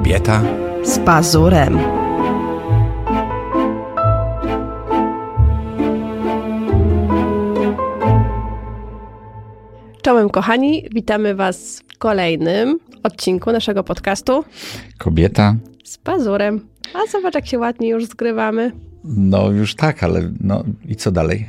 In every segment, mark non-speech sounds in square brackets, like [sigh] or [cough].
Kobieta z pazurem. Czołem kochani, witamy Was w kolejnym odcinku naszego podcastu Kobieta z pazurem. A zobacz, jak się ładnie już zgrywamy. No już tak, ale no i co dalej?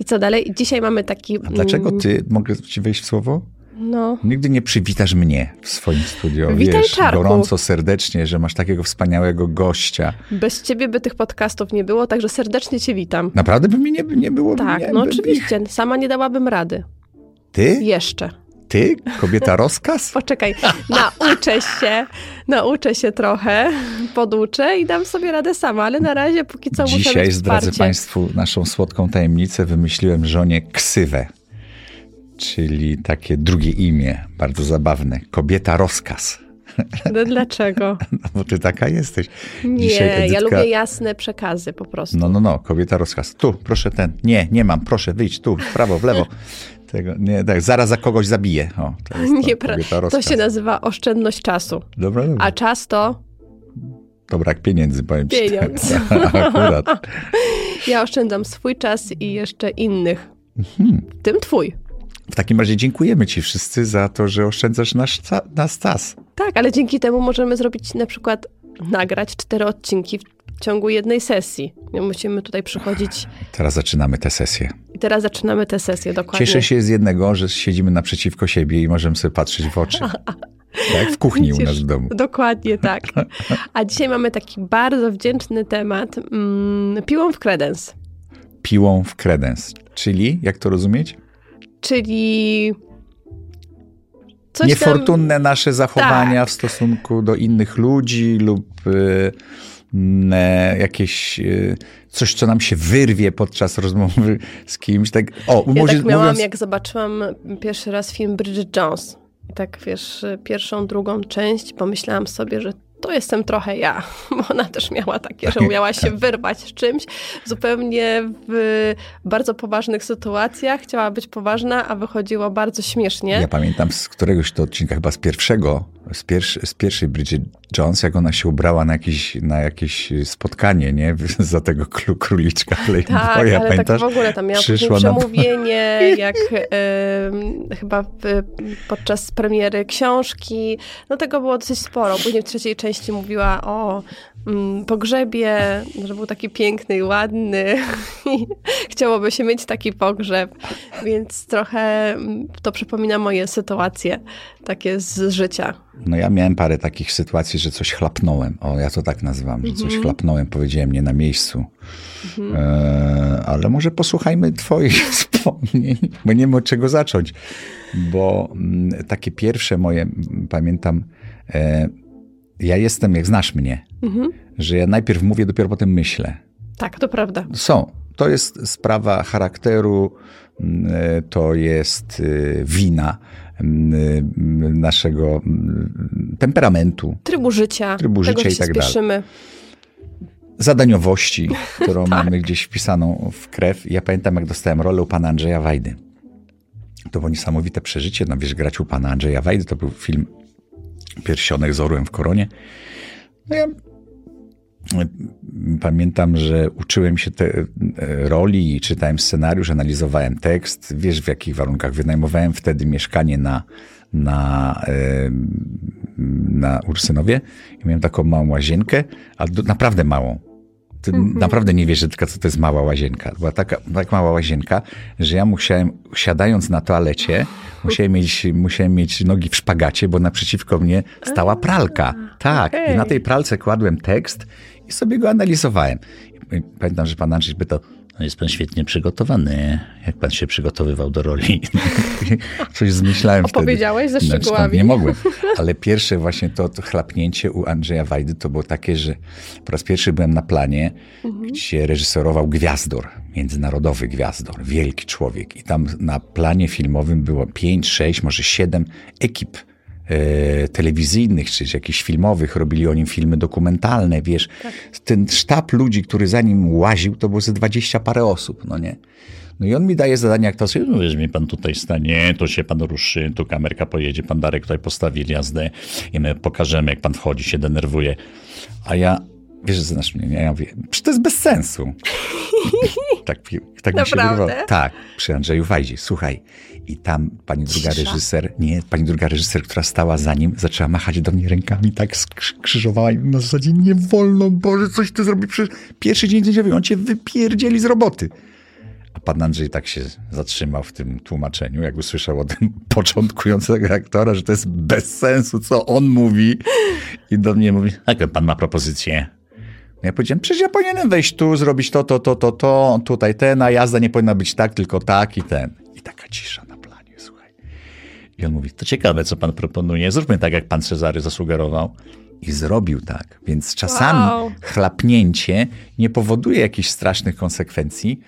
I co dalej? Dzisiaj mamy taki... A dlaczego ty, mogę ci wejść w słowo? No, Nigdy nie przywitasz mnie w swoim studio. Witaj, Wiesz, Czarku. gorąco, serdecznie, że masz takiego wspaniałego gościa. bez ciebie by tych podcastów nie było, także serdecznie cię witam. Naprawdę by mi nie, nie było. Tak, nie, no oczywiście, sama nie dałabym rady. Ty? Jeszcze. Ty? Kobieta [laughs] rozkaz? Poczekaj, nauczę się, nauczę się trochę, poduczę i dam sobie radę sama, ale na razie póki co muszę Dzisiaj zdradzę. Państwu naszą słodką tajemnicę. Wymyśliłem żonie ksywę, czyli takie drugie imię, bardzo zabawne. Kobieta rozkaz. No dlaczego? [laughs] No bo ty taka jesteś. Nie, Dzisiaj ja Edytka- lubię jasne przekazy po prostu. No, no, no, kobieta rozkaz. Tu, proszę ten. Nie, nie mam, proszę wyjdź tu, w prawo, w lewo. [laughs] Tego, nie, tak, zaraz za kogoś zabiję. O, to Niepra- kobieta to się nazywa oszczędność czasu. Dobra, dobra. A czas to To brak pieniędzy, powiem ci. Pieniądz. [laughs] Akurat. ja oszczędzam swój czas i jeszcze innych. Mhm. W tym twój. W takim razie dziękujemy ci wszyscy za to, że oszczędzasz nasz, nas czas. Tak, ale dzięki temu możemy zrobić na przykład nagrać cztery odcinki w ciągu jednej sesji. Nie musimy tutaj przychodzić Teraz zaczynamy tę sesję. i teraz zaczynamy tę sesję dokładnie. Cieszę się z jednego, że siedzimy naprzeciwko siebie i możemy sobie patrzeć w oczy. Jak [laughs] w kuchni u nas w domu. Dokładnie tak. [laughs] A dzisiaj mamy taki bardzo wdzięczny temat. Mm, piłą w kredens. Piłą w kredens. Czyli, jak to rozumieć? Czyli coś tam... Niefortunne nasze zachowania Tak. w stosunku do innych ludzi lub y, jakieś y, coś, co nam się wyrwie podczas rozmowy z kimś. Tak, o, Ja może, tak miałam, mówiąc, jak zobaczyłam pierwszy raz film Bridget Jones. I tak, wiesz, pierwszą, drugą część, pomyślałam sobie, że to jestem trochę ja, [laughs] bo ona też miała takie, że umiała się wyrwać z czymś zupełnie w bardzo poważnych sytuacjach. Chciała być poważna, a wychodziło bardzo śmiesznie. Ja pamiętam z któregoś to odcinka, chyba z pierwszego, z, pierwszy, z pierwszej Bridget Jones, jak ona się ubrała na jakieś, na jakieś spotkanie, nie? [laughs] Za tego król, króliczka Tak, Playboya, ale pamiętasz? tak w ogóle tam miała Przyszła na- przemówienie, [laughs] jak em, chyba w, podczas premiery książki. No tego było dosyć sporo. Później w trzeciej części mówiła o mm, pogrzebie, że był taki piękny i ładny [laughs] i chciałoby się mieć taki pogrzeb. Więc trochę mm, to przypomina moje sytuacje takie z życia. No ja miałem parę takich sytuacji, że coś chlapnąłem. O, ja to tak nazywam, że Mhm. coś chlapnąłem, powiedziałem nie na miejscu. E, ale może posłuchajmy twoich [laughs] wspomnień, bo nie wiem od czego zacząć. Bo mm, takie pierwsze moje, mm, pamiętam, e, ja jestem, jak znasz mnie, Mhm. że ja najpierw mówię, dopiero potem myślę. Tak, to prawda. Są. To jest sprawa charakteru, mm, e, to jest e, wina mm, naszego mm, temperamentu, Trybu życia, Trybu tego, życia i się tak dalej. spieszymy. zadaniowości, [laughs] którą Tak. mamy gdzieś wpisaną w krew. Ja pamiętam, jak dostałem rolę u pana Andrzeja Wajdy. To było niesamowite przeżycie. No wiesz, grać u pana Andrzeja Wajdy to był film Pierścionek z orłem w koronie. No ja e, pamiętam, że uczyłem się te e, roli czytałem scenariusz, analizowałem tekst. Wiesz, w jakich warunkach wynajmowałem wtedy mieszkanie na, na, e, na Ursynowie i miałem taką małą łazienkę, ale naprawdę małą. Ty naprawdę nie wiesz, że tylko co to jest mała łazienka. Była taka tak mała łazienka, że ja musiałem, siadając na toalecie, musiałem mieć, musiałem mieć nogi w szpagacie, bo naprzeciwko mnie stała pralka. Tak, i na tej pralce kładłem tekst i sobie go analizowałem. Pamiętam, że pan Andrzej pytał, no jest pan świetnie przygotowany, jak pan się przygotowywał do roli. [laughs] Coś zmyślałem wtedy. Opowiedziałeś ze Znaczy, szczegółami? Nie mogłem, [laughs] ale pierwsze właśnie to, to chlapnięcie u Andrzeja Wajdy to było takie, że po raz pierwszy byłem na planie, gdzie reżyserował Gwiazdor, międzynarodowy Gwiazdor, wielki człowiek. I tam na planie filmowym było pięć, sześć, może siedem ekip telewizyjnych, czy jakichś filmowych, robili o nim filmy dokumentalne, wiesz. Ten sztab ludzi, który za nim łaził, to było ze dwadzieścia parę osób, no nie? No i on mi daje zadanie, jak to sobie, no wiesz, mi pan tutaj stanie, to się pan ruszy, tu kamerka pojedzie, pan Darek tutaj postawi jazdę i my pokażemy, jak pan wchodzi, się denerwuje. A ja, wiesz, znasz mnie, nie? ja mówię, przecież to jest bez sensu. [laughs] tak tak mi się wydawało. Tak, przy Andrzeju Wajdzie. Słuchaj, i tam pani druga Cisza. reżyser, nie, pani druga reżyser, która stała za nim, zaczęła machać do mnie rękami, tak skrzyżowała i na zasadzie nie wolno, Boże, coś ty zrobi. Przecież pierwszy dzień zdjęciowy, on cię wypierdzieli z roboty. A pan Andrzej tak się zatrzymał w tym tłumaczeniu, jak usłyszał od [laughs] początkującego aktora, że to jest bez sensu, co on mówi. I do mnie mówi, jaką pan ma propozycję? Ja powiedziałem, przecież ja powinienem wejść tu, zrobić to, to, to, to, to, tutaj ten, a jazda nie powinna być tak, tylko tak i ten. I taka cisza na planie, słuchaj. I on mówi, to ciekawe, co pan proponuje, zróbmy tak, jak pan Cezary zasugerował. I zrobił tak. Więc czasami Wow. chlapnięcie nie powoduje jakichś strasznych konsekwencji.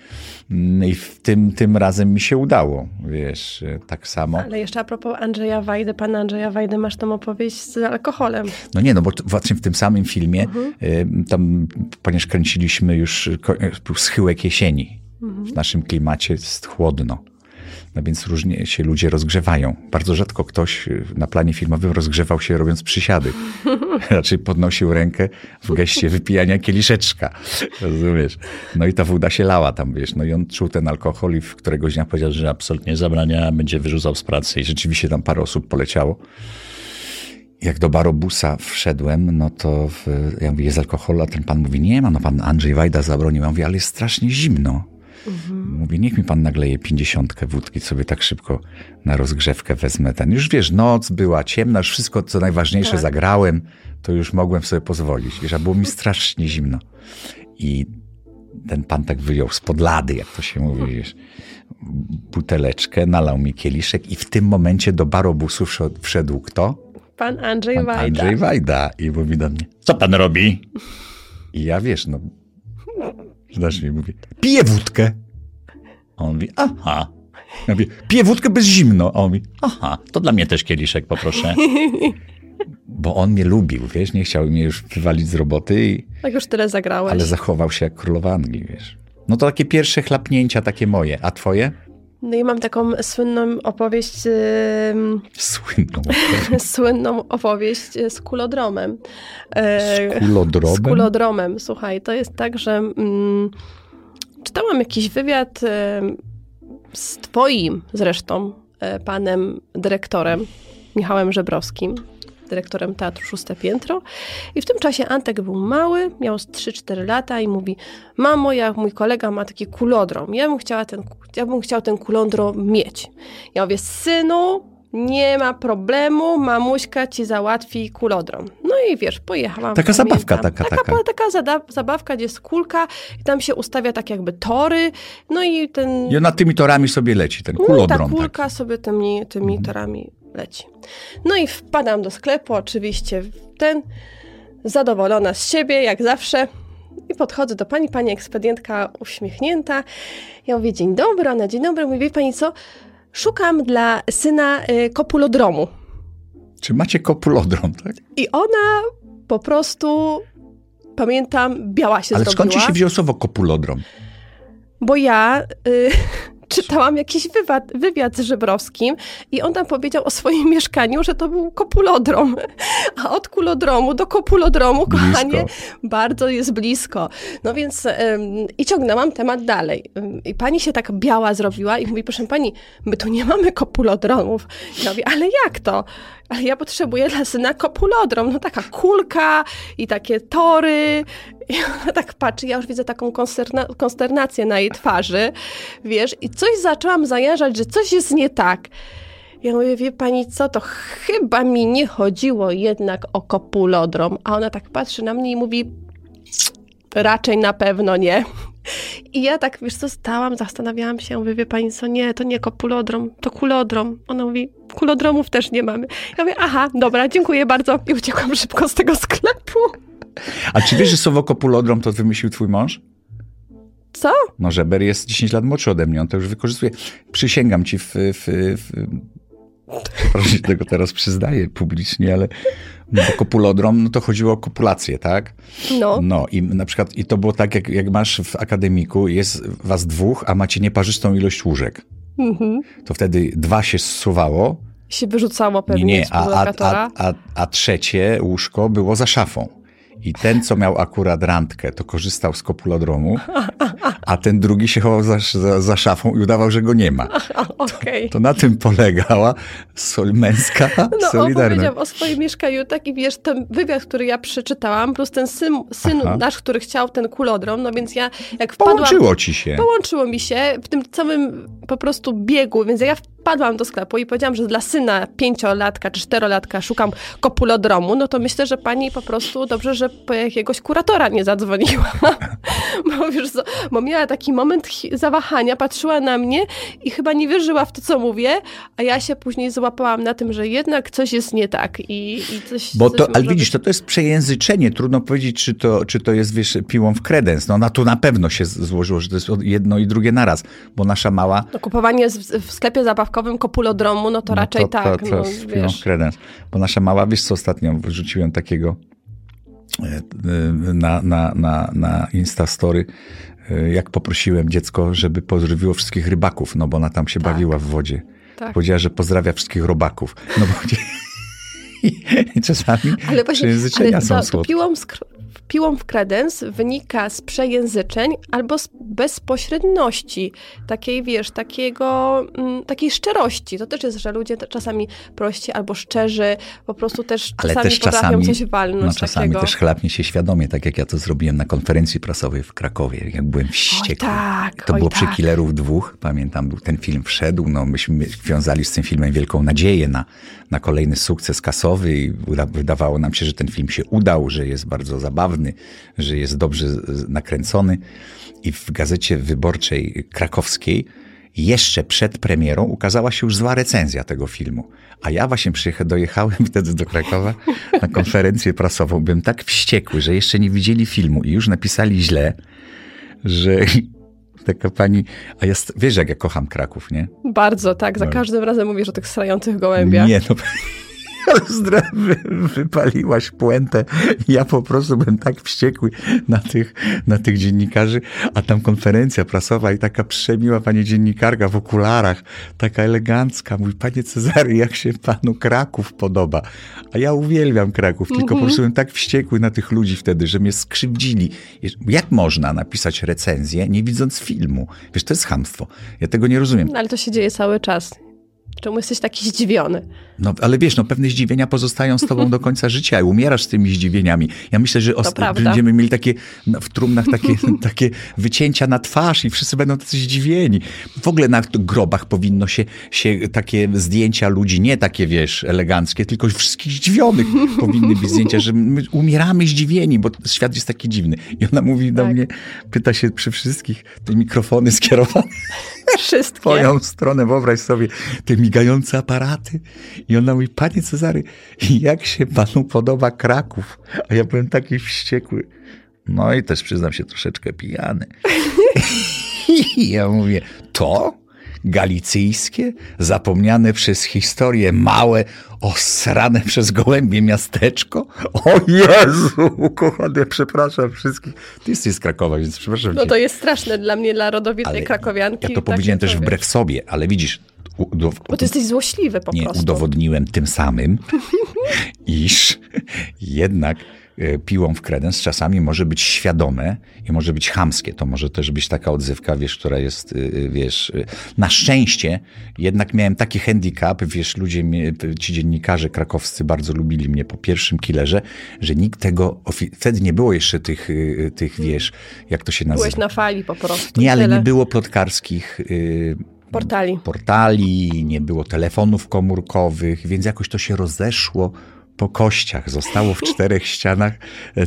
Mm, I w tym, tym razem mi się udało, wiesz, e, tak samo. Ale jeszcze a propos Andrzeja Wajdy, pana Andrzeja Wajdy, masz tą opowieść z alkoholem. No nie, no bo właśnie w tym samym filmie, y, tam, ponieważ kręciliśmy już, był schyłek jesieni. W naszym klimacie jest chłodno. No więc różnie się ludzie rozgrzewają. Bardzo rzadko ktoś y, na planie filmowym rozgrzewał się robiąc przysiady. [laughs] Raczej podnosił rękę w geście wypijania kieliszeczka. Rozumiesz? No i ta woda się lała tam, wiesz. No i on czuł ten alkohol i w któregoś dnia powiedział, że absolutnie zabrania, będzie wyrzucał z pracy. I rzeczywiście tam parę osób poleciało. Jak do barobusa wszedłem, no to w, ja mówię, jest alkohol, a ten pan mówi, nie ma, no pan Andrzej Wajda zabronił. Ja mówię, ale jest strasznie zimno. Mówi, niech mi pan nagleje pięćdziesiątkę wódki, sobie tak szybko na rozgrzewkę wezmę ten. Już wiesz, noc była ciemna, już wszystko, co najważniejsze Tak. zagrałem, to już mogłem sobie pozwolić. Wiesz, a było mi strasznie zimno. I ten pan tak wyjął spod lady, jak to się mówi, wiesz, buteleczkę, nalał mi kieliszek i w tym momencie do barobusu wszedł, wszedł kto? Pan Andrzej Pan Wajda. Andrzej Wajda. I mówi do mnie, co pan robi? I ja wiesz, no, znasz mi mówi, piję wódkę. A on mówi, aha. Ja mówię, piję wódkę bez zimno. A on mówi, aha, to dla mnie też kieliszek poproszę. [laughs] Bo on mnie lubił, wiesz, nie chciał mnie już wywalić z roboty, i, Tak już tyle zagrałeś. ale zachował się jak królowa Anglii, wiesz. No to takie pierwsze chlapnięcia, takie moje. A twoje? No i mam taką słynną opowieść, Słynną. [laughs] słynną opowieść z kulodromem. E, Z kulodrobem? Z kulodromem. Słuchaj, to jest tak, że mm, czytałam jakiś wywiad z twoim zresztą e, panem dyrektorem, Michałem Żebrowskim, dyrektorem Teatru Szóste Piętro. I w tym czasie Antek był mały, miał z 3-4 lata i mówi, mamo, jak mój kolega ma taki kulodrom, ja bym, chciała ten, ja bym chciał ten kulodrom mieć. Ja mówię, synu, nie ma problemu, mamuśka ci załatwi kulodrom. No i wiesz, pojechałam. Taka pamiętam. zabawka taka, taka. Taka, taka zada- zabawka, gdzie jest kulka i tam się ustawia tak jakby tory, no i ten... I ona tymi torami sobie leci, ten No i ta kulka tak. sobie tymi, tymi torami leci. No i wpadam do sklepu, oczywiście ten, zadowolona z siebie, jak zawsze. I podchodzę do pani, pani ekspedientka uśmiechnięta. Ja mówię, dzień dobry, ona dzień dobry. Mówi, wie pani co, szukam dla syna y, kopulodromu. Czy macie kopulodron, tak? I ona po prostu, pamiętam, biała się Ale zrobiła. skąd ci się wziął słowo kopulodron? Bo ja y, czytałam jakiś wywiad, wywiad z Żebrowskim i on tam powiedział o swoim [laughs] mieszkaniu, że to był kopulodrom. A od kulodromu do kopulodromu, kochanie, bardzo jest blisko. No więc ym, i ciągnęłam temat dalej. Ym, I pani się tak biała zrobiła i mówi, proszę pani, my tu nie mamy kopulodromów. Ja mówię, ale jak to? Ale ja potrzebuję dla syna kopulodrom. No taka kulka i takie tory. I ona tak patrzy, ja już widzę taką konsterna- konsternację na jej twarzy, wiesz, i coś zaczęłam zajarzać, że coś jest nie tak. Ja mówię, wie pani co, to chyba mi nie chodziło jednak o kopulodrom. A ona tak patrzy na mnie i mówi, raczej na pewno nie. I ja tak, wiesz co, stałam, zastanawiałam się, mówię, wie pani co, nie, to nie kopulodrom, to kulodrom. Ona mówi, kulodromów też nie mamy. Ja mówię, aha, dobra, dziękuję bardzo i uciekłam szybko z tego sklepu. A czy wiesz, że słowo kopulodrom to wymyślił twój mąż? Co? No, Żeber jest 10 lat młodszy ode mnie, on to już wykorzystuje. Przysięgam ci, w, w, w Proszę [laughs] się tego teraz przyznaję publicznie, ale no, bo kopulodrom, no to chodziło o kopulację, tak? No. No i na przykład, i to było tak, jak, jak masz w akademiku, jest was dwóch, a macie nieparzystą ilość łóżek. Mhm. To wtedy dwa się zsuwało, Się wyrzucało pewnie nie, a, a, a, a, a trzecie łóżko było za szafą. I ten, co miał akurat randkę, to korzystał z kopulodromu, [laughs] a ten drugi się chował za, za, za szafą i udawał, że go nie ma. [laughs] Okej. To na tym polegała sol, męska No, solidarność. opowiedział o swoim mieszkaniu, tak i wiesz, ten wywiad, który ja przeczytałam, plus ten syn, syn Aha. nasz, który chciał ten kulodrom, no więc ja jak wpadłam... Połączyło ci się. Połączyło mi się w tym całym po prostu biegu, więc ja wpadłam do sklepu i powiedziałam, że dla syna pięciolatka czy czterolatka szukam kopulodromu, no to myślę, że pani po prostu dobrze, że po jakiegoś kuratora nie zadzwoniła. [laughs] bo wiesz co, bo miała taki moment zawahania, patrzyła na mnie i chyba nie wierzyła w to, co mówię, a ja się później złapałam na tym, że jednak coś jest nie tak i, i coś... Bo coś to, ale może widzisz, to, to jest przejęzyczenie. Trudno powiedzieć, czy to, czy to jest, wiesz, piłą w kredens. No na tu na pewno się złożyło, że to jest jedno i drugie naraz, bo nasza mała... No, kupowanie w sklepie zabawkowym kopulodromu, no to no raczej to, tak, To, to no, jest piłą w kredens. Bo nasza mała, wiesz co, ostatnio wrzuciłem takiego e, e, na, na, na, na Instastory, jak poprosiłem dziecko, żeby pozdrowiło wszystkich rybaków, no bo ona tam się Tak. bawiła w wodzie. Tak. Powiedziała, że pozdrawia wszystkich robaków. No bo [laughs] czasami Ale właśnie, ale są to, to piłą, z, kr- piłą w kredens wynika z przejęzyczeń albo z bezpośredności, takiej, wiesz, takiego, mm, takiej szczerości. To też jest, że ludzie czasami prości albo szczerzy, po prostu też Ale czasami też potrafią czasami, coś walnąć no czasami takiego. też chlapnie się świadomie, tak jak ja to zrobiłem na konferencji prasowej w Krakowie, jak byłem wściekły. tak, to oj było przy tak. Killerów dwóch, pamiętam, był ten film wszedł, no myśmy wiązali z tym filmem wielką nadzieję na, na kolejny sukces kasowy i uda, wydawało nam się, że ten film się udał, że jest bardzo zabawny, że jest dobrze nakręcony i w gazecie wyborczej krakowskiej jeszcze przed premierą ukazała się już zła recenzja tego filmu. A ja właśnie dojechałem wtedy do Krakowa na konferencję prasową. Byłem tak wściekły, że jeszcze nie widzieli filmu i już napisali źle, że [laughs] taka pani... A ja, wiesz, jak ja kocham Kraków, nie? Bardzo, tak. Za No. każdym razem mówisz o tych strających gołębiach. Nie, no... [laughs] Wypaliłaś puentę. Ja po prostu byłem tak wściekły na tych, na tych dziennikarzy, a tam konferencja prasowa i taka przemiła pani dziennikarka w okularach, taka elegancka. Mówi, panie Cezary, jak się panu Kraków podoba? A ja uwielbiam Kraków, tylko po prostu byłem tak wściekły na tych ludzi wtedy, że mnie skrzywdzili. Jak można napisać recenzję, nie widząc filmu? Wiesz, to jest chamstwo. Ja tego nie rozumiem. No, ale to się dzieje cały czas. Czemu jesteś taki zdziwiony? No, ale wiesz, no pewne zdziwienia pozostają z tobą do [laughs] końca życia i umierasz z tymi zdziwieniami. Ja myślę, że będziemy mieli takie no, w trumnach takie, [laughs] takie wycięcia na twarz i wszyscy będą tacy zdziwieni. W ogóle na grobach powinno się, się takie zdjęcia ludzi, nie takie, wiesz, eleganckie, tylko wszystkich zdziwionych powinny być zdjęcia, że my umieramy zdziwieni, bo świat jest taki dziwny. I ona mówi do Tak. mnie, pyta się przy wszystkich, te mikrofony skierowane [laughs] Wszystkie. twoją stronę, wyobraź sobie, te migające aparaty. I ona mówi, panie Cezary, jak się panu podoba Kraków? A ja byłem taki wściekły. No i też przyznam się troszeczkę pijany. [laughs] I ja mówię, to? Galicyjskie? Zapomniane przez historię małe, osrane przez gołębie miasteczko? [laughs] O Jezu, kochany, przepraszam wszystkich. Ty jesteś z Krakowa, więc przepraszam No cię. to jest straszne dla mnie, dla rodowitej Ale krakowianki. Ja to powiedziałem też wbrew sobie, ale widzisz, udow- Bo ty jesteś złośliwy po nie, prostu. udowodniłem tym samym, [laughs] iż jednak e, piłą w kredens czasami może być świadome i może być chamskie. To może też być taka odzywka, wiesz, która jest, y, y, wiesz, na szczęście jednak miałem taki handicap, wiesz, ludzie, mnie, ci dziennikarze krakowscy bardzo lubili mnie po pierwszym killerze, że nikt tego, wtedy nie było jeszcze tych, tych, wiesz, jak to się nazywa? Byłeś na fali po prostu. Nie, ale Tyle. nie było plotkarskich y, Portali. portali, nie było telefonów komórkowych, więc jakoś to się rozeszło po kościach. Zostało w [laughs] czterech ścianach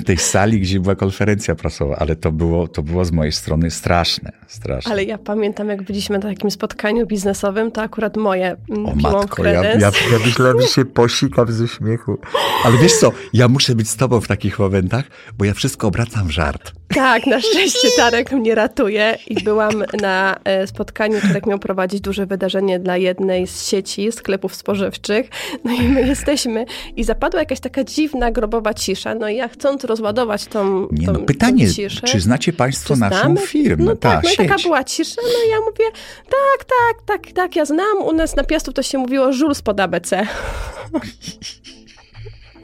tej sali, gdzie była konferencja prasowa, ale to było, to było z mojej strony straszne, straszne. Ale ja pamiętam, jak byliśmy na takim spotkaniu biznesowym, to akurat moje mm, O matko, ja, ja, ja myślałem, że się posikam ze śmiechu. Ale wiesz co, ja muszę być z tobą w takich momentach, bo ja wszystko obracam w żart. Tak, na [laughs] szczęście Czarek mnie ratuje i byłam na e, spotkaniu, Czarek miał prowadzić duże wydarzenie dla jednej z sieci sklepów spożywczych. No i my jesteśmy i zapadła jakaś taka dziwna, grobowa cisza. No i ja chcąc rozładować tą, Nie, tą, no, pytanie, tą ciszę... czy znacie Państwo czy naszą znamy? firmę? No tak, Ta, no i taka była cisza, no i ja mówię, tak, tak, tak, tak, ja znam, u nas na Piastów to się mówiło żul spod ABC. [laughs]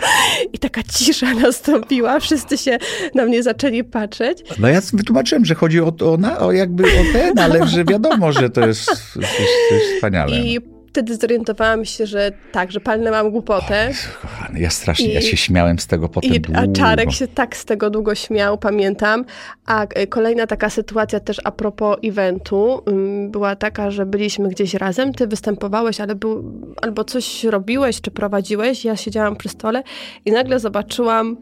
[laughs] I taka cisza nastąpiła, wszyscy się na mnie zaczęli patrzeć. No ja wytłumaczyłem, że chodzi o, o, na, o jakby o ten, ale że wiadomo, że to jest, to jest, to jest wspaniale. I wtedy zorientowałam się, że tak, że palnęłam głupotę. Jezu, Kochany, ja strasznie, ja I- się śmiałem z tego potem I, długo. a Czarek się tak z tego długo śmiał, pamiętam. A e, kolejna taka sytuacja też a propos eventu ym, była taka, że byliśmy gdzieś razem, ty występowałeś, ale był, albo coś robiłeś, czy prowadziłeś, ja siedziałam przy stole i nagle zobaczyłam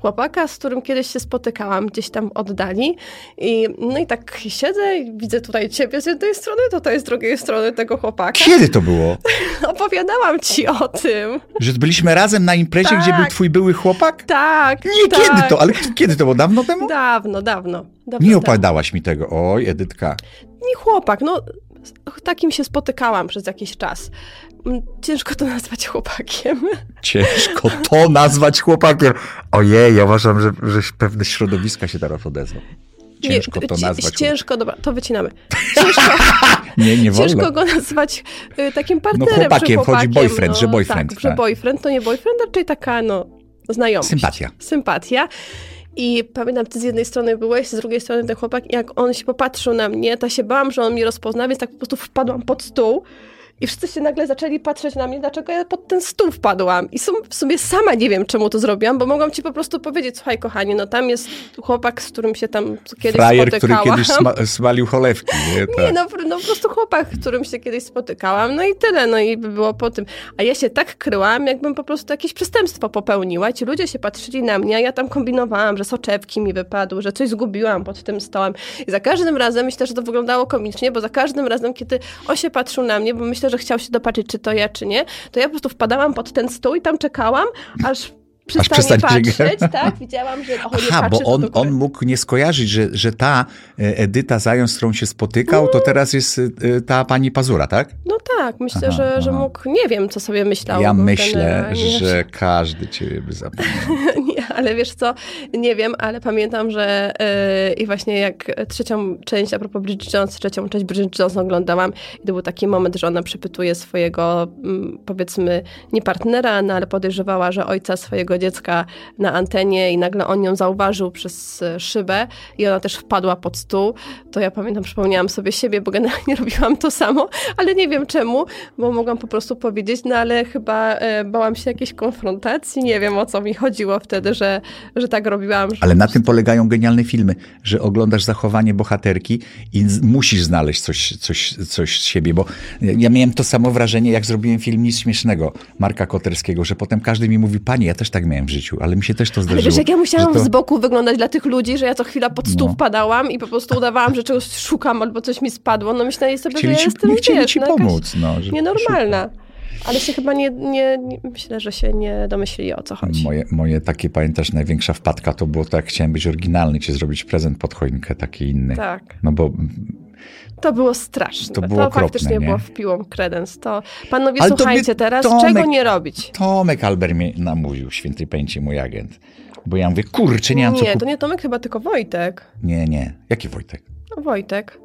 chłopaka, z którym kiedyś się spotykałam gdzieś tam oddali. I, no i tak siedzę i widzę tutaj ciebie z jednej strony, tutaj z drugiej strony tego chłopaka. Kiedy to było? [laughs] Opowiadałam ci o tym. Że byliśmy razem na imprezie, Tak. gdzie był twój były chłopak? Tak, Nie, tak. kiedy to? Ale kiedy to było? Dawno temu? Dawno, dawno. dawno Nie opowiadałaś mi tego. Oj, Edytka. Nie chłopak, no takim się spotykałam przez jakiś czas. Ciężko to nazwać chłopakiem. Ciężko to nazwać chłopakiem. Ojej, ja uważam, że, że pewne środowiska się teraz odezwą. Ciężko nie, to nazwać. Ciężko, dobra, to wycinamy. Ciężko, [laughs] Nie, nie wolno. ciężko go nazwać y, takim partnerem. chłopakiem, czy chodzi chłopakiem, boyfriend, no, że boyfriend, Tak, że tak. boyfriend to nie boyfriend, raczej taka, no, znajomość. Sympatia. Sympatia. I pamiętam, ty z jednej strony byłeś, z drugiej strony ten chłopak, jak on się popatrzył na mnie, to się bałam, że on mnie rozpozna, więc tak po prostu wpadłam pod stół. I wszyscy się nagle zaczęli patrzeć na mnie, dlaczego ja pod ten stół wpadłam. I w sumie sama nie wiem, czemu to zrobiłam, bo mogłam ci po prostu powiedzieć, słuchaj kochanie, no tam jest chłopak, z którym się tam kiedyś Frajer, który spotykałam. kiedyś sma- [laughs] smalił cholewki. Nie, Nie, tak. no, no po prostu chłopak, z którym się kiedyś spotykałam, no i tyle, no i by było po tym. A ja się tak kryłam, jakbym po prostu jakieś przestępstwo popełniła. Ci ludzie się patrzyli na mnie, a ja tam kombinowałam, że soczewki mi wypadły, że coś zgubiłam pod tym stołem. I za każdym razem, myślę, że to wyglądało komicznie, bo za każdym razem, kiedy on się patrzył na mnie, bo myślę, że chciał się dopatrzyć, czy to ja, czy nie, to ja po prostu wpadałam pod ten stół i tam czekałam, aż przestanie patrzeć, tak? Widziałam, że o, nie Aha, patrzy, bo to on, góry. on mógł nie skojarzyć, że, że ta e, Edyta Zając, z którą się spotykał, to teraz jest e, ta pani Pazura, tak? No tak, myślę, Aha, że, że aha. mógł, nie wiem, co sobie myślał. Ja myślę, generalnie- że każdy ciebie by zapomniał. [laughs] Ale wiesz co, nie wiem, ale pamiętam, że yy, i właśnie jak trzecią część, a propos Bridget Jones, trzecią część Bridget Jones oglądałam i to był taki moment, że ona przepytuje swojego, mm, powiedzmy, nie partnera, no ale podejrzewała, że ojca swojego dziecka na antenie i nagle on ją zauważył przez e, szybę i ona też wpadła pod stół, to ja pamiętam, przypomniałam sobie siebie, bo generalnie [laughs] robiłam to samo, ale nie wiem czemu, bo mogłam po prostu powiedzieć, no ale chyba e, bałam się jakiejś konfrontacji, nie wiem o co mi chodziło wtedy, że, że tak robiłam. Że Ale na tym polegają genialne filmy, że oglądasz zachowanie bohaterki i musisz znaleźć coś, coś, coś z siebie, bo ja miałem to samo wrażenie, jak zrobiłem film Nic Śmiesznego Marka Koterskiego, że potem każdy mi mówi, panie, ja też tak miałem w życiu, ale mi się też to Ale zdarzyło. wiesz, jak ja musiałam że to- z boku wyglądać dla tych ludzi, że ja co chwila pod stół No. wpadałam i po prostu udawałam, że czegoś szukam albo coś mi spadło, no myślę sobie, Chcieli że ja ci, jestem, nie chcieli wiesz, ci no pomóc. No, że nienormalna. Ale się chyba nie, nie, nie, myślę, że się nie domyślili o co chodzi. Moje, moje takie, pamiętasz, największa wpadka to było to, jak chciałem być oryginalny, ci zrobić prezent pod choinkę, taki inny. Tak. No bo To było straszne. To To, było okropne, faktycznie nie? było wpiłą kredens. To panowie, Ale to słuchajcie by teraz, Tomek- czego nie robić? Tomek Albert mnie namówił, świętej pamięci mój agent. Bo ja mówię, kurczę, nie mam co Nie, to nie Tomek, chyba tylko Wojtek. Nie, nie. Jaki Wojtek? No, Wojtek,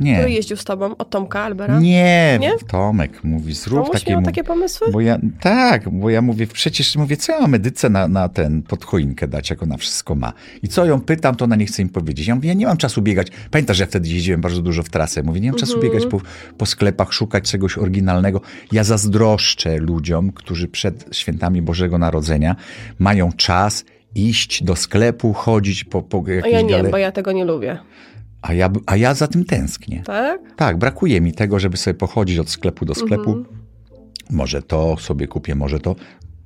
Nie. który jeździł z tobą, od Tomka Albera. Nie, Nie? Tomek mówi, zrób Tomuś takie... miał takie pomysły? Bo ja, tak, bo ja mówię, przecież mówię, co ja mam medyce na, na ten, pod choinkę dać, jak ona wszystko ma. I co ją pytam, to ona nie chce im powiedzieć. Ja mówię, ja nie mam czasu biegać. Pamiętasz, że ja wtedy jeździłem bardzo dużo w trasę. Mówię, nie mam czasu Mhm. biegać po, po sklepach, szukać czegoś oryginalnego. Ja zazdroszczę ludziom, którzy przed świętami Bożego Narodzenia mają czas iść do sklepu, chodzić po, po jakiejś ja nie, gale- bo ja tego nie lubię. A, ja, a ja za tym tęsknię. Tak? Tak, brakuje mi tego, żeby sobie pochodzić od sklepu do sklepu. Mhm. Może to sobie kupię, może to.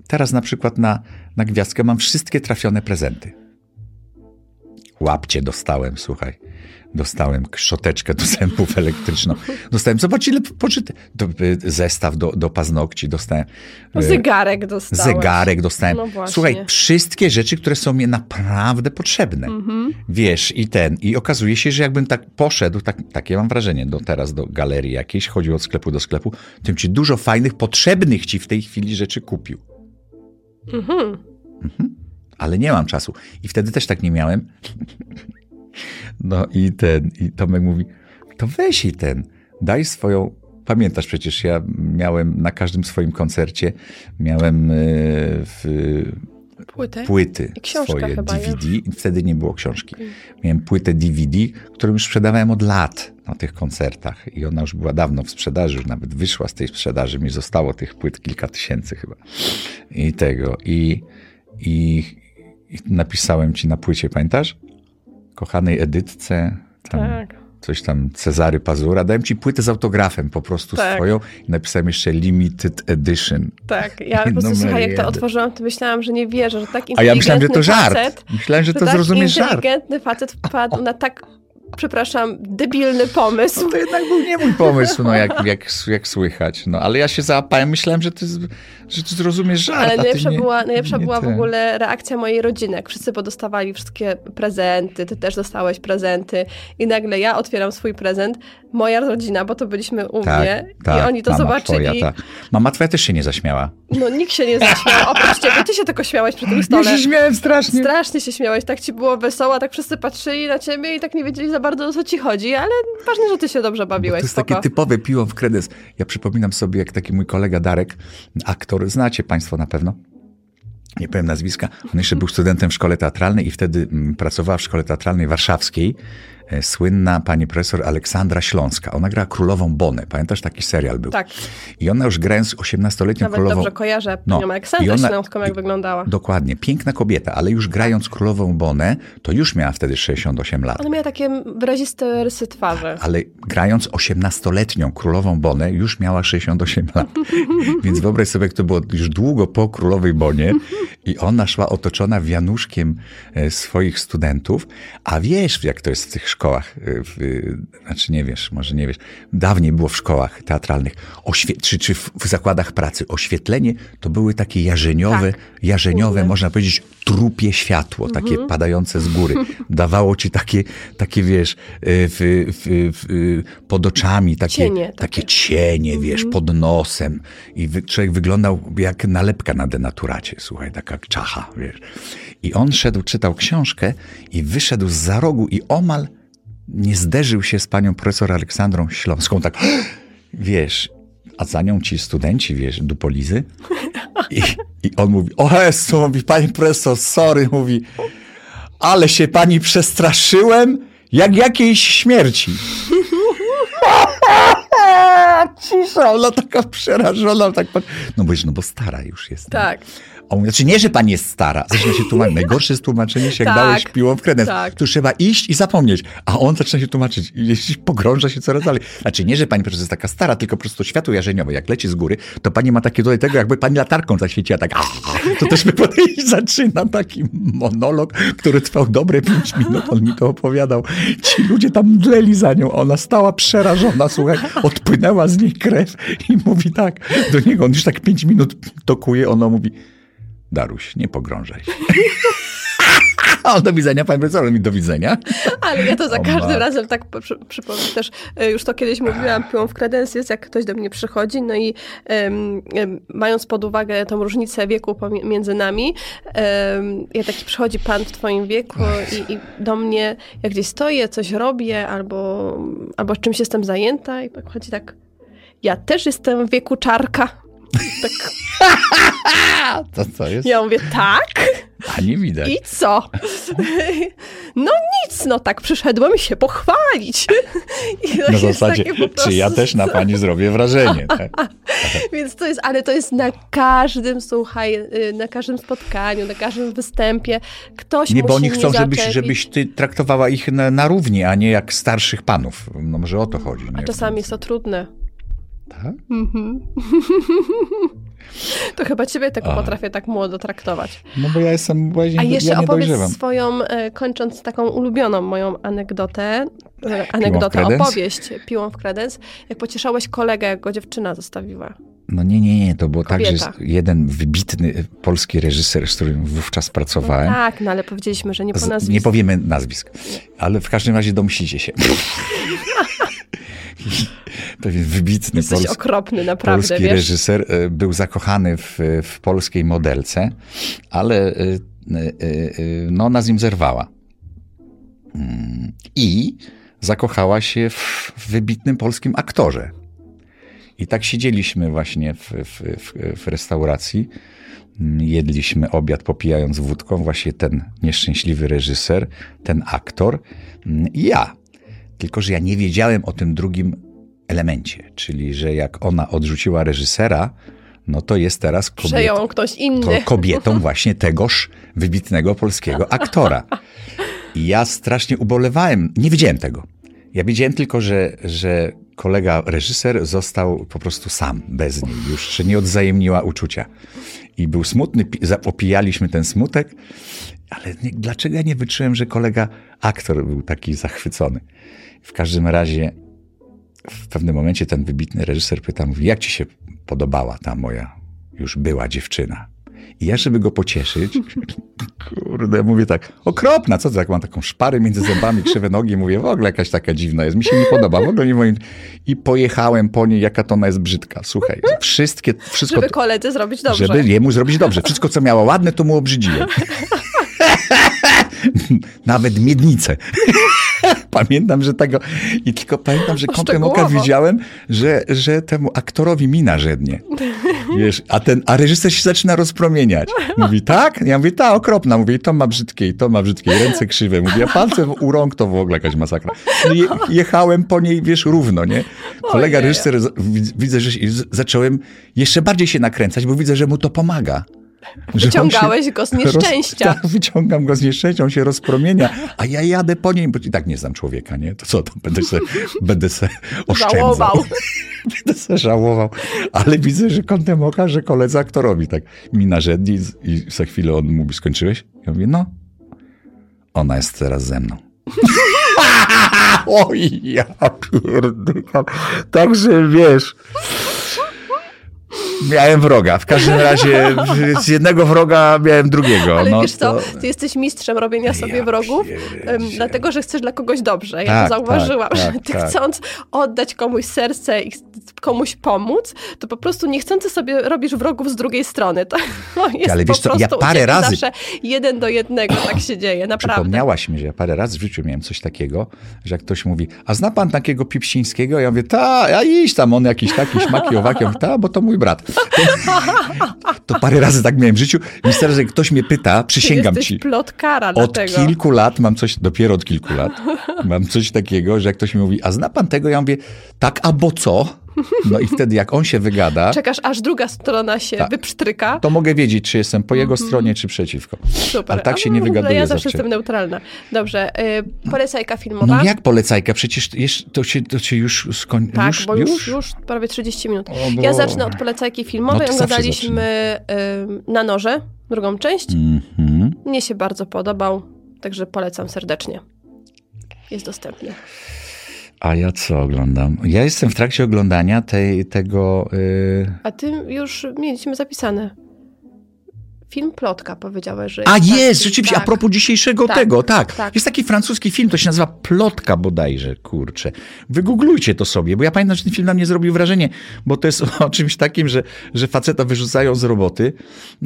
Teraz na przykład na, na gwiazdkę mam wszystkie trafione prezenty. Łapcie dostałem, słuchaj. Dostałem szczoteczkę do zębów [laughs] elektryczną. Dostałem, zobacz ile poczyty. Zestaw do, do paznokci dostałem. Y, Zegarek dostałeś. Zegarek dostałem. No. Słuchaj, wszystkie rzeczy, które są mi naprawdę potrzebne. Mhm. Wiesz, i ten. I okazuje się, że jakbym tak poszedł, tak, takie mam wrażenie, do teraz do galerii jakiejś, chodził od sklepu do sklepu, tym ci dużo fajnych, potrzebnych ci w tej chwili rzeczy kupił. Mhm. ale nie mam czasu. I wtedy też tak nie miałem. No i ten, i Tomek mówi, to weź i ten, daj swoją, pamiętasz przecież, ja miałem na każdym swoim koncercie, miałem e, w, płyty książka swoje DVD, wtedy nie było książki. Miałem płytę DVD, którą już sprzedawałem od lat na tych koncertach i ona już była dawno w sprzedaży, już nawet wyszła z tej sprzedaży, mi zostało tych płyt kilka tysięcy chyba. I tego, i, i, i napisałem ci na płycie, pamiętasz? Kochanej Edytce, tam Tak. coś tam Cezary Pazura, dałem ci płytę z autografem po prostu Tak. swoją i napisałem jeszcze limited edition. Tak, ja po prostu słuchaj, jak to jeden. otworzyłem, to myślałem, że nie wierzę, że tak A ja myślałem, że to żart. Facet, Myślałem, że że to tak zrozumiesz żart. inteligentny facet wpadł na tak, przepraszam, debilny pomysł. No to jednak był nie mój pomysł, no jak, jak, jak słychać. No, ale ja się załapałem, myślałem, że ty, że ty zrozumiesz żart. Ale najlepsza nie, była, najlepsza była w ogóle reakcja mojej rodziny, jak wszyscy podostawali wszystkie prezenty, ty też dostałeś prezenty i nagle ja otwieram swój prezent, moja rodzina, bo to byliśmy u Tak, mnie tak, i oni to mama zobaczyli. Twoja, tak. Mama twoja też się nie zaśmiała. No nikt się nie zaśmiał, oprócz ciebie, ty się tylko śmiałeś przy tym stole. Ja się śmiałem strasznie. Strasznie się śmiałeś, tak ci było wesoło, tak wszyscy patrzyli na ciebie i tak nie wiedzieli za bardzo o co ci chodzi, ale ważne, że ty się dobrze bawiłeś, to jest spoko. takie typowe piło w kredys. Ja przypominam sobie, jak taki mój kolega Darek, aktor, znacie państwo na pewno, nie powiem nazwiska, on jeszcze był studentem w szkole teatralnej i wtedy mm, pracowała w szkole teatralnej warszawskiej słynna pani profesor Aleksandra Śląska. Ona grała królową Bonę. Pamiętasz, taki serial był? Tak, I ona już grając 18-letnią nawet królową... dobrze kojarzę No, panią Aleksandrę ona- Śląską, jak wyglądała. Dokładnie, piękna kobieta, ale już grając królową Bonę, to już miała wtedy 68 lat. Ona miała takie wyraziste rysy twarzy. Ale grając 18-letnią królową Bonę, już miała 68 lat. [laughs] Więc wyobraź sobie, jak to było już długo po królowej Bonie [laughs] i ona szła otoczona wianuszkiem e, swoich studentów, a wiesz, jak to jest w tych szkołach, e, w, znaczy nie wiesz, może nie wiesz, dawniej było w szkołach teatralnych, oświe- czy, czy w, w zakładach pracy, oświetlenie to były takie jarzeniowe, Tak. jarzeniowe, można powiedzieć, trupie światło, takie padające z góry. [laughs] Dawało ci takie, takie wiesz, y, w, w, y, pod oczami, takie Cienie takie. takie. cienie, wiesz, pod nosem. I wy, człowiek wyglądał jak nalepka na denaturacie, słuchaj, taka czacha, wiesz. I on szedł, czytał książkę i wyszedł z za rogu i omal nie zderzył się z panią profesor Aleksandrą Śląską, tak, [gasps] wiesz, a za nią ci studenci, wiesz, dupolizy. I, I on mówi, o Jezu, mówi, pani profesor, sorry, mówi, ale się pani przestraszyłem, jak jakiejś śmierci. [laughs] Cisza, ona taka przerażona, tak. No bo, no bo stara już jest. Tak. A on mówi, znaczy nie, że pani jest stara. Zaczyna się tłumaczyć. Najgorsze jest tłumaczenie się, jak Tak, dałeś piłą w kredens. tak. Tu trzeba iść i zapomnieć. A on zaczyna się tłumaczyć i jeśli pogrąża się coraz dalej. Znaczy nie, że pani profesor jest taka stara, tylko po prostu światło jarzeniowe, jak leci z góry, to pani ma takie tutaj tego, jakby pani latarką zaświeciła, tak to też by podejść zaczyna taki monolog, który trwał dobre pięć minut. On mi to opowiadał. Ci ludzie tam mdleli za nią. Ona stała przerażona, słuchaj, odpłynęła z niej krew i mówi tak do niego. On już tak pięć minut tokuje, ona mówi Daruś, nie pogrążaj się. [laughs] On do widzenia, panie profesor, on mi do widzenia. Ale ja to za O każdym matko. razem tak przy, przypomnę też, e, już to kiedyś mówiłam, piłą w kredens jest, jak ktoś do mnie przychodzi, no i em, mając pod uwagę tą różnicę wieku między nami, em, ja taki przychodzi pan w twoim wieku i, i do mnie, jak gdzieś stoję, coś robię, albo, albo czymś jestem zajęta i chodzi tak, ja też jestem w wieku czarka. Tak, [laughs] To co jest? ja mówię, tak? A nie widać. I co? No nic, no tak przyszedłem się pochwalić. I to Na zasadzie, prostu- czy ja też na pani zrobię wrażenie. Tak? [laughs] Więc to jest, ale to jest na każdym, słuchaj, y, na każdym spotkaniu, na każdym występie. Ktoś Nie, bo oni chcą, żebyś, żebyś ty traktowała ich na, na równi, a nie jak starszych panów. No może o to chodzi. A Nie? czasami jest to trudne. Tak? Mhm. [laughs] To chyba ciebie tylko A. potrafię tak młodo traktować. No bo ja jestem właśnie, A jeszcze ja opowiedz dojrzewam. swoją, e, kończąc taką ulubioną moją anegdotę, e, anegdotę, opowieść piłą w kredens, jak pocieszałeś kolegę, jak go dziewczyna zostawiła. No nie, nie, nie, to było tak, że Kobieta. jeden wybitny polski reżyser, z którym wówczas pracowałem, Tak, no ale powiedzieliśmy, że nie po nazwisku. nie powiemy nazwisk, ale w każdym razie domyślicie się. [laughs] Pewien wybitny Jesteś polski, okropny, naprawdę, polski wiesz? reżyser e, był zakochany w, w polskiej modelce, ale e, e, no, ona z nim zerwała. Mm, I zakochała się w wybitnym polskim aktorze. I tak siedzieliśmy właśnie w, w, w, w restauracji, mm, jedliśmy obiad popijając wódką, właśnie ten nieszczęśliwy reżyser, ten aktor mm, i ja. Tylko, że ja nie wiedziałem o tym drugim elemencie, czyli że jak ona odrzuciła reżysera, no to jest teraz kobietą, Przejął ktoś inny. to kobietą właśnie tegoż wybitnego polskiego aktora. I ja strasznie ubolewałem. Nie wiedziałem tego. Ja wiedziałem tylko, że, że kolega reżyser został po prostu sam, bez niej. Już się nie odwzajemniła uczucia. I był smutny, opijaliśmy ten smutek, ale nie, dlaczego ja nie wyczułem, że kolega aktor był taki zachwycony? W każdym razie pewnym momencie ten wybitny reżyser pyta, mówi, jak ci się podobała ta moja już była dziewczyna? I ja, żeby go pocieszyć, [laughs] kurde, mówię tak, okropna, co ty tak, mam taką szparę między zębami, krzywe nogi, mówię, w ogóle jakaś taka dziwna jest, mi się nie podoba, w ogóle nie moim... I pojechałem po niej, jaka to ona jest brzydka. Słuchaj, wszystkie, wszystko... Żeby koledze zrobić dobrze. Żeby jemu zrobić dobrze. Wszystko, co miała ładne, to mu obrzydziłem. [laughs] Nawet miednicę. [laughs] pamiętam, że tego... I tylko pamiętam, że kątem oka widziałem, że, że temu aktorowi mina żednie. [laughs] Wiesz, a, ten, a reżyser się zaczyna rozpromieniać. Mówi, tak? Ja mówię, ta, okropna. Mówię, i to ma brzydkie, i to ma brzydkie, ręce krzywe. Mówię, a palce u rąk to w ogóle jakaś masakra. No, je, jechałem po niej, wiesz, równo, nie? Kolega reżyser, widzę, że zacząłem jeszcze bardziej się nakręcać, bo widzę, że mu to pomaga. Wyciągałeś go z nieszczęścia. Roz, tak, [laughs] wyciągam go z nieszczęścia, on się rozpromienia, a ja jadę po niej, bo i tak nie znam człowieka, nie? To co, to będę se, [laughs] będę se oszczędzał. Żałował. [laughs] Będę se żałował. Ale widzę, że kątem oka, że koledze aktorowi tak mi narzędzi i za chwilę on mówi, skończyłeś? Ja mówię, no. Ona jest teraz ze mną. Oj, ja pierdykam. Także wiesz... Miałem wroga. W każdym [laughs] razie z jednego wroga miałem drugiego. Ale no, wiesz co, to- ty jesteś mistrzem robienia sobie Ja wrogów, dlatego że chcesz dla kogoś dobrze. Ja Tak, zauważyłam, tak, że tak, ty tak. chcąc oddać komuś serce i komuś pomóc, to po prostu niechcący sobie robisz wrogów z drugiej strony. To [laughs] no, jest Ale po wiesz co, ja parę razy- zawsze jeden do jednego tak się dzieje, naprawdę. Przypomniałaś mi, że ja parę razy w życiu miałem coś takiego, że jak ktoś mówi, a zna pan takiego Pipsińskiego? Ja mówię, ta, a iść tam, on jakiś taki śmaki, owaki. Ja mówię, ta, bo to mój brat. To, [laughs] to parę razy tak miałem w życiu. I teraz, jak ktoś mnie pyta, przysięgam ci. plotkara Od dlatego. kilku lat mam coś, dopiero od kilku lat, mam coś takiego, że jak ktoś mi mówi, a zna pan tego? Ja mówię, tak, a bo co? No i wtedy jak on się wygada, Czekasz, aż druga strona się Tak. wyprztryka. to mogę wiedzieć, czy jestem po jego stronie, czy przeciwko. Super. Ale tak się nie wygaduje Ja zawsze jestem neutralna. Dobrze, y, polecajka filmowa. No jak polecajka? Przecież to, się, to się już skończyło. Tak, już, bo już, już prawie 30 minut. O Ja zacznę od polecajki filmowej. No Oglądaliśmy y, na noże, drugą część. Mhm. Mnie się bardzo podobał, także polecam serdecznie. Jest dostępny. A ja co oglądam? Ja jestem w trakcie oglądania tej, tego. Yy... A ty już mieliśmy zapisane. Film Plotka powiedziałeś, że A taki- jest, rzeczywiście, tak. a propos dzisiejszego Tak, tego, tak. tak. Jest taki francuski film, to się nazywa Plotka bodajże, kurczę. Wygooglujcie to sobie, bo ja pamiętam, że ten film na mnie zrobił wrażenie, bo to jest o czymś takim, że, że faceta wyrzucają z roboty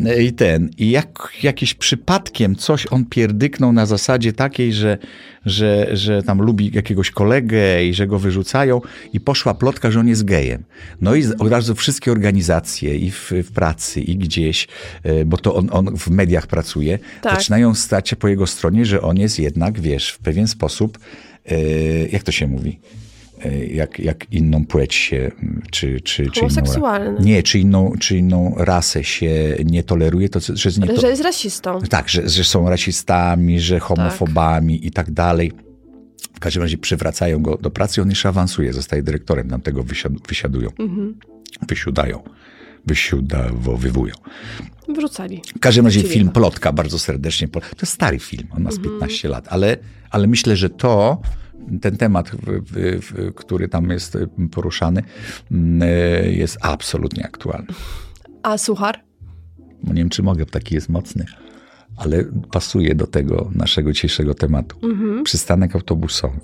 e, i ten, i jak jakiś przypadkiem coś on pierdyknął na zasadzie takiej, że, że, że tam lubi jakiegoś kolegę i że go wyrzucają i poszła plotka, że on jest gejem. No i od razu wszystkie organizacje i w, w pracy i gdzieś, e, bo to on, on w mediach pracuje, Tak. zaczynają stać się po jego stronie, że on jest jednak, wiesz, w pewien sposób, e, jak to się mówi? E, Jak, jak inną płeć się, czy, czy, czy inną, nie, czy inną, czy inną rasę się nie toleruje, to że nie Ale to, że jest rasistą. tak, że, że są rasistami, że homofobami i tak dalej. W każdym razie przywracają go do pracy, on jeszcze awansuje, zostaje dyrektorem, tam tego wysiad, wysiadują. Wysiadają. wysiudawowywują. Wrzucali. W każdym razie film. Plotka, bardzo serdecznie. To jest stary film, on ma z Mhm. 15 lat, ale, ale myślę, że to, ten temat, który tam jest y, poruszany, mm, y, jest absolutnie aktualny. A suchar? Nie wiem, czy mogę, bo taki jest mocny, ale pasuje do tego naszego dzisiejszego tematu. Przystanek autobusowy.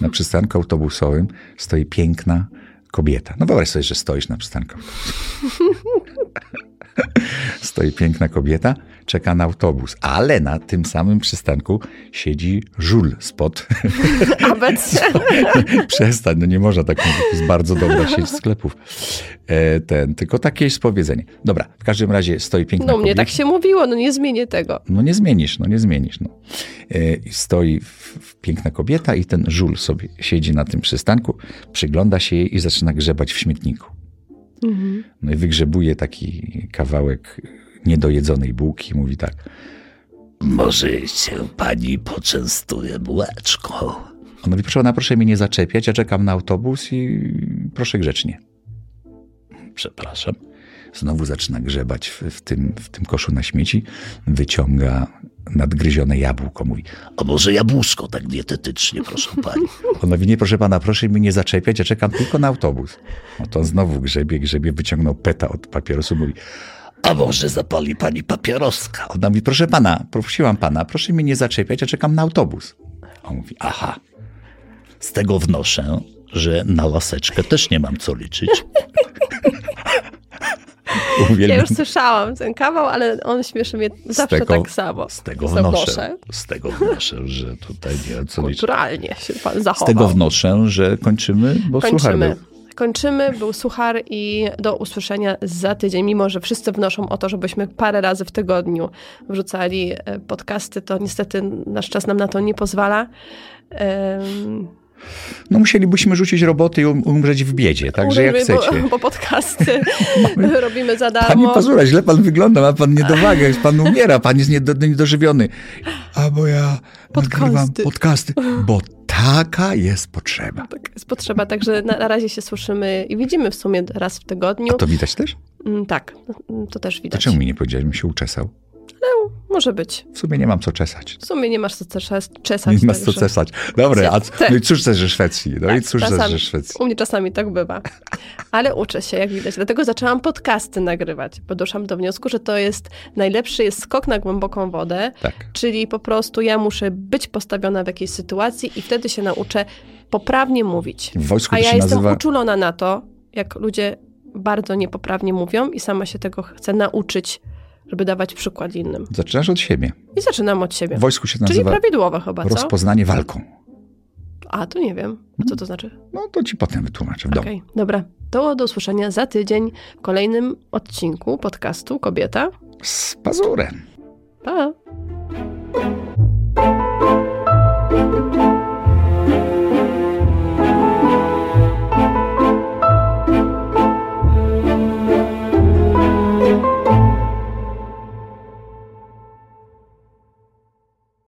Na przystanku autobusowym stoi piękna kobieta. No wyobraź sobie, że stoisz na przystanku autobusowym. [laughs] Stoi piękna kobieta, czeka na autobus, ale na tym samym przystanku siedzi żul spod. [laughs] [laughs] Przestań, no nie można tak mówić, to jest bardzo dobra sieć sklepów. E, ten, tylko takie jest powiedzenie. Dobra, w każdym razie stoi piękna No kobieta. mnie tak się mówiło, no nie zmienię tego. No nie zmienisz, no nie zmienisz. No. E, Stoi w, w piękna kobieta i ten żul sobie siedzi na tym przystanku, przygląda się jej i zaczyna grzebać w śmietniku. No i wygrzebuje taki kawałek niedojedzonej bułki i mówi tak. Może się pani poczęstuje bułeczką? On mówi, proszę pana, proszę mnie nie zaczepiać, ja czekam na autobus i proszę grzecznie. Przepraszam. Znowu zaczyna grzebać w, w, tym, w tym koszu na śmieci, wyciąga nadgryzione jabłko, mówi. A może jabłuszko tak dietetycznie, proszę pani? On mówi, nie proszę pana, proszę mnie nie zaczepiać, ja czekam tylko na autobus. No to on znowu grzebie, grzebie, wyciągnął peta od papierosu, mówi, A może zapali pani papieroska? ona mówi, proszę pana, prosiłam pana, proszę mnie nie zaczepiać, ja czekam na autobus. On mówi, Aha. Z tego wnoszę, że na laseczkę też nie mam co liczyć. [laughs] Ja uwielbiam. już słyszałam ten kawał, ale on śmieszy mnie zawsze tego- tak samo. Z tego wnoszę, z tego wnoszę, że tutaj nie mam co się pan Z zachował. tego wnoszę, że kończymy, bo Kończymy. był. Kończymy, był suchar i do usłyszenia za tydzień. Mimo, że wszyscy wnoszą o to, żebyśmy parę razy w tygodniu wrzucali e, podcasty, to niestety nasz czas nam na to nie pozwala. Em, No musielibyśmy rzucić roboty i um, umrzeć w biedzie, także jak mówimy, chcecie. Bo, bo podcasty [laughs] robimy za Panie darmo. Pazura, źle pan wygląda, ma pan niedowagę, [laughs] pan umiera, pan jest niedo, niedożywiony. A bo ja Podcasty. nagrywam podcasty, bo taka jest potrzeba. Tak, jest potrzeba, także na, na razie się słyszymy i widzimy w sumie raz w tygodniu. To widać też? Mm, Tak, to też widać. Dlaczego mi nie powiedziałeś, bym się uczesał? Może być. W sumie nie mam co czesać. W sumie nie masz co czes- czesać. Nie masz co czesać. Dobra, a, Tak. no i cóż też ze Szwecji? No i Tak, cóż też czasami. ze Szwecji? U mnie czasami tak bywa. Ale uczę się, jak widać. Dlatego zaczęłam podcasty nagrywać, bo doszłam do wniosku, że to jest najlepszy jest skok na głęboką wodę, Tak. czyli po prostu ja muszę być postawiona w jakiejś sytuacji i wtedy się nauczę poprawnie mówić. W wojsku A ja jestem nazywa... uczulona na to, jak ludzie bardzo niepoprawnie mówią i sama się tego chcę nauczyć, żeby dawać przykład innym. Zaczynasz od siebie. I zaczynam od siebie. W wojsku się Czyli nazywa prawidłowo chyba, co? rozpoznanie walką. A, to nie wiem. Co to znaczy? No to ci potem wytłumaczę w domu. Okej, dobra. To do usłyszenia za tydzień w kolejnym odcinku podcastu Kobieta. Z pazurem. Pa!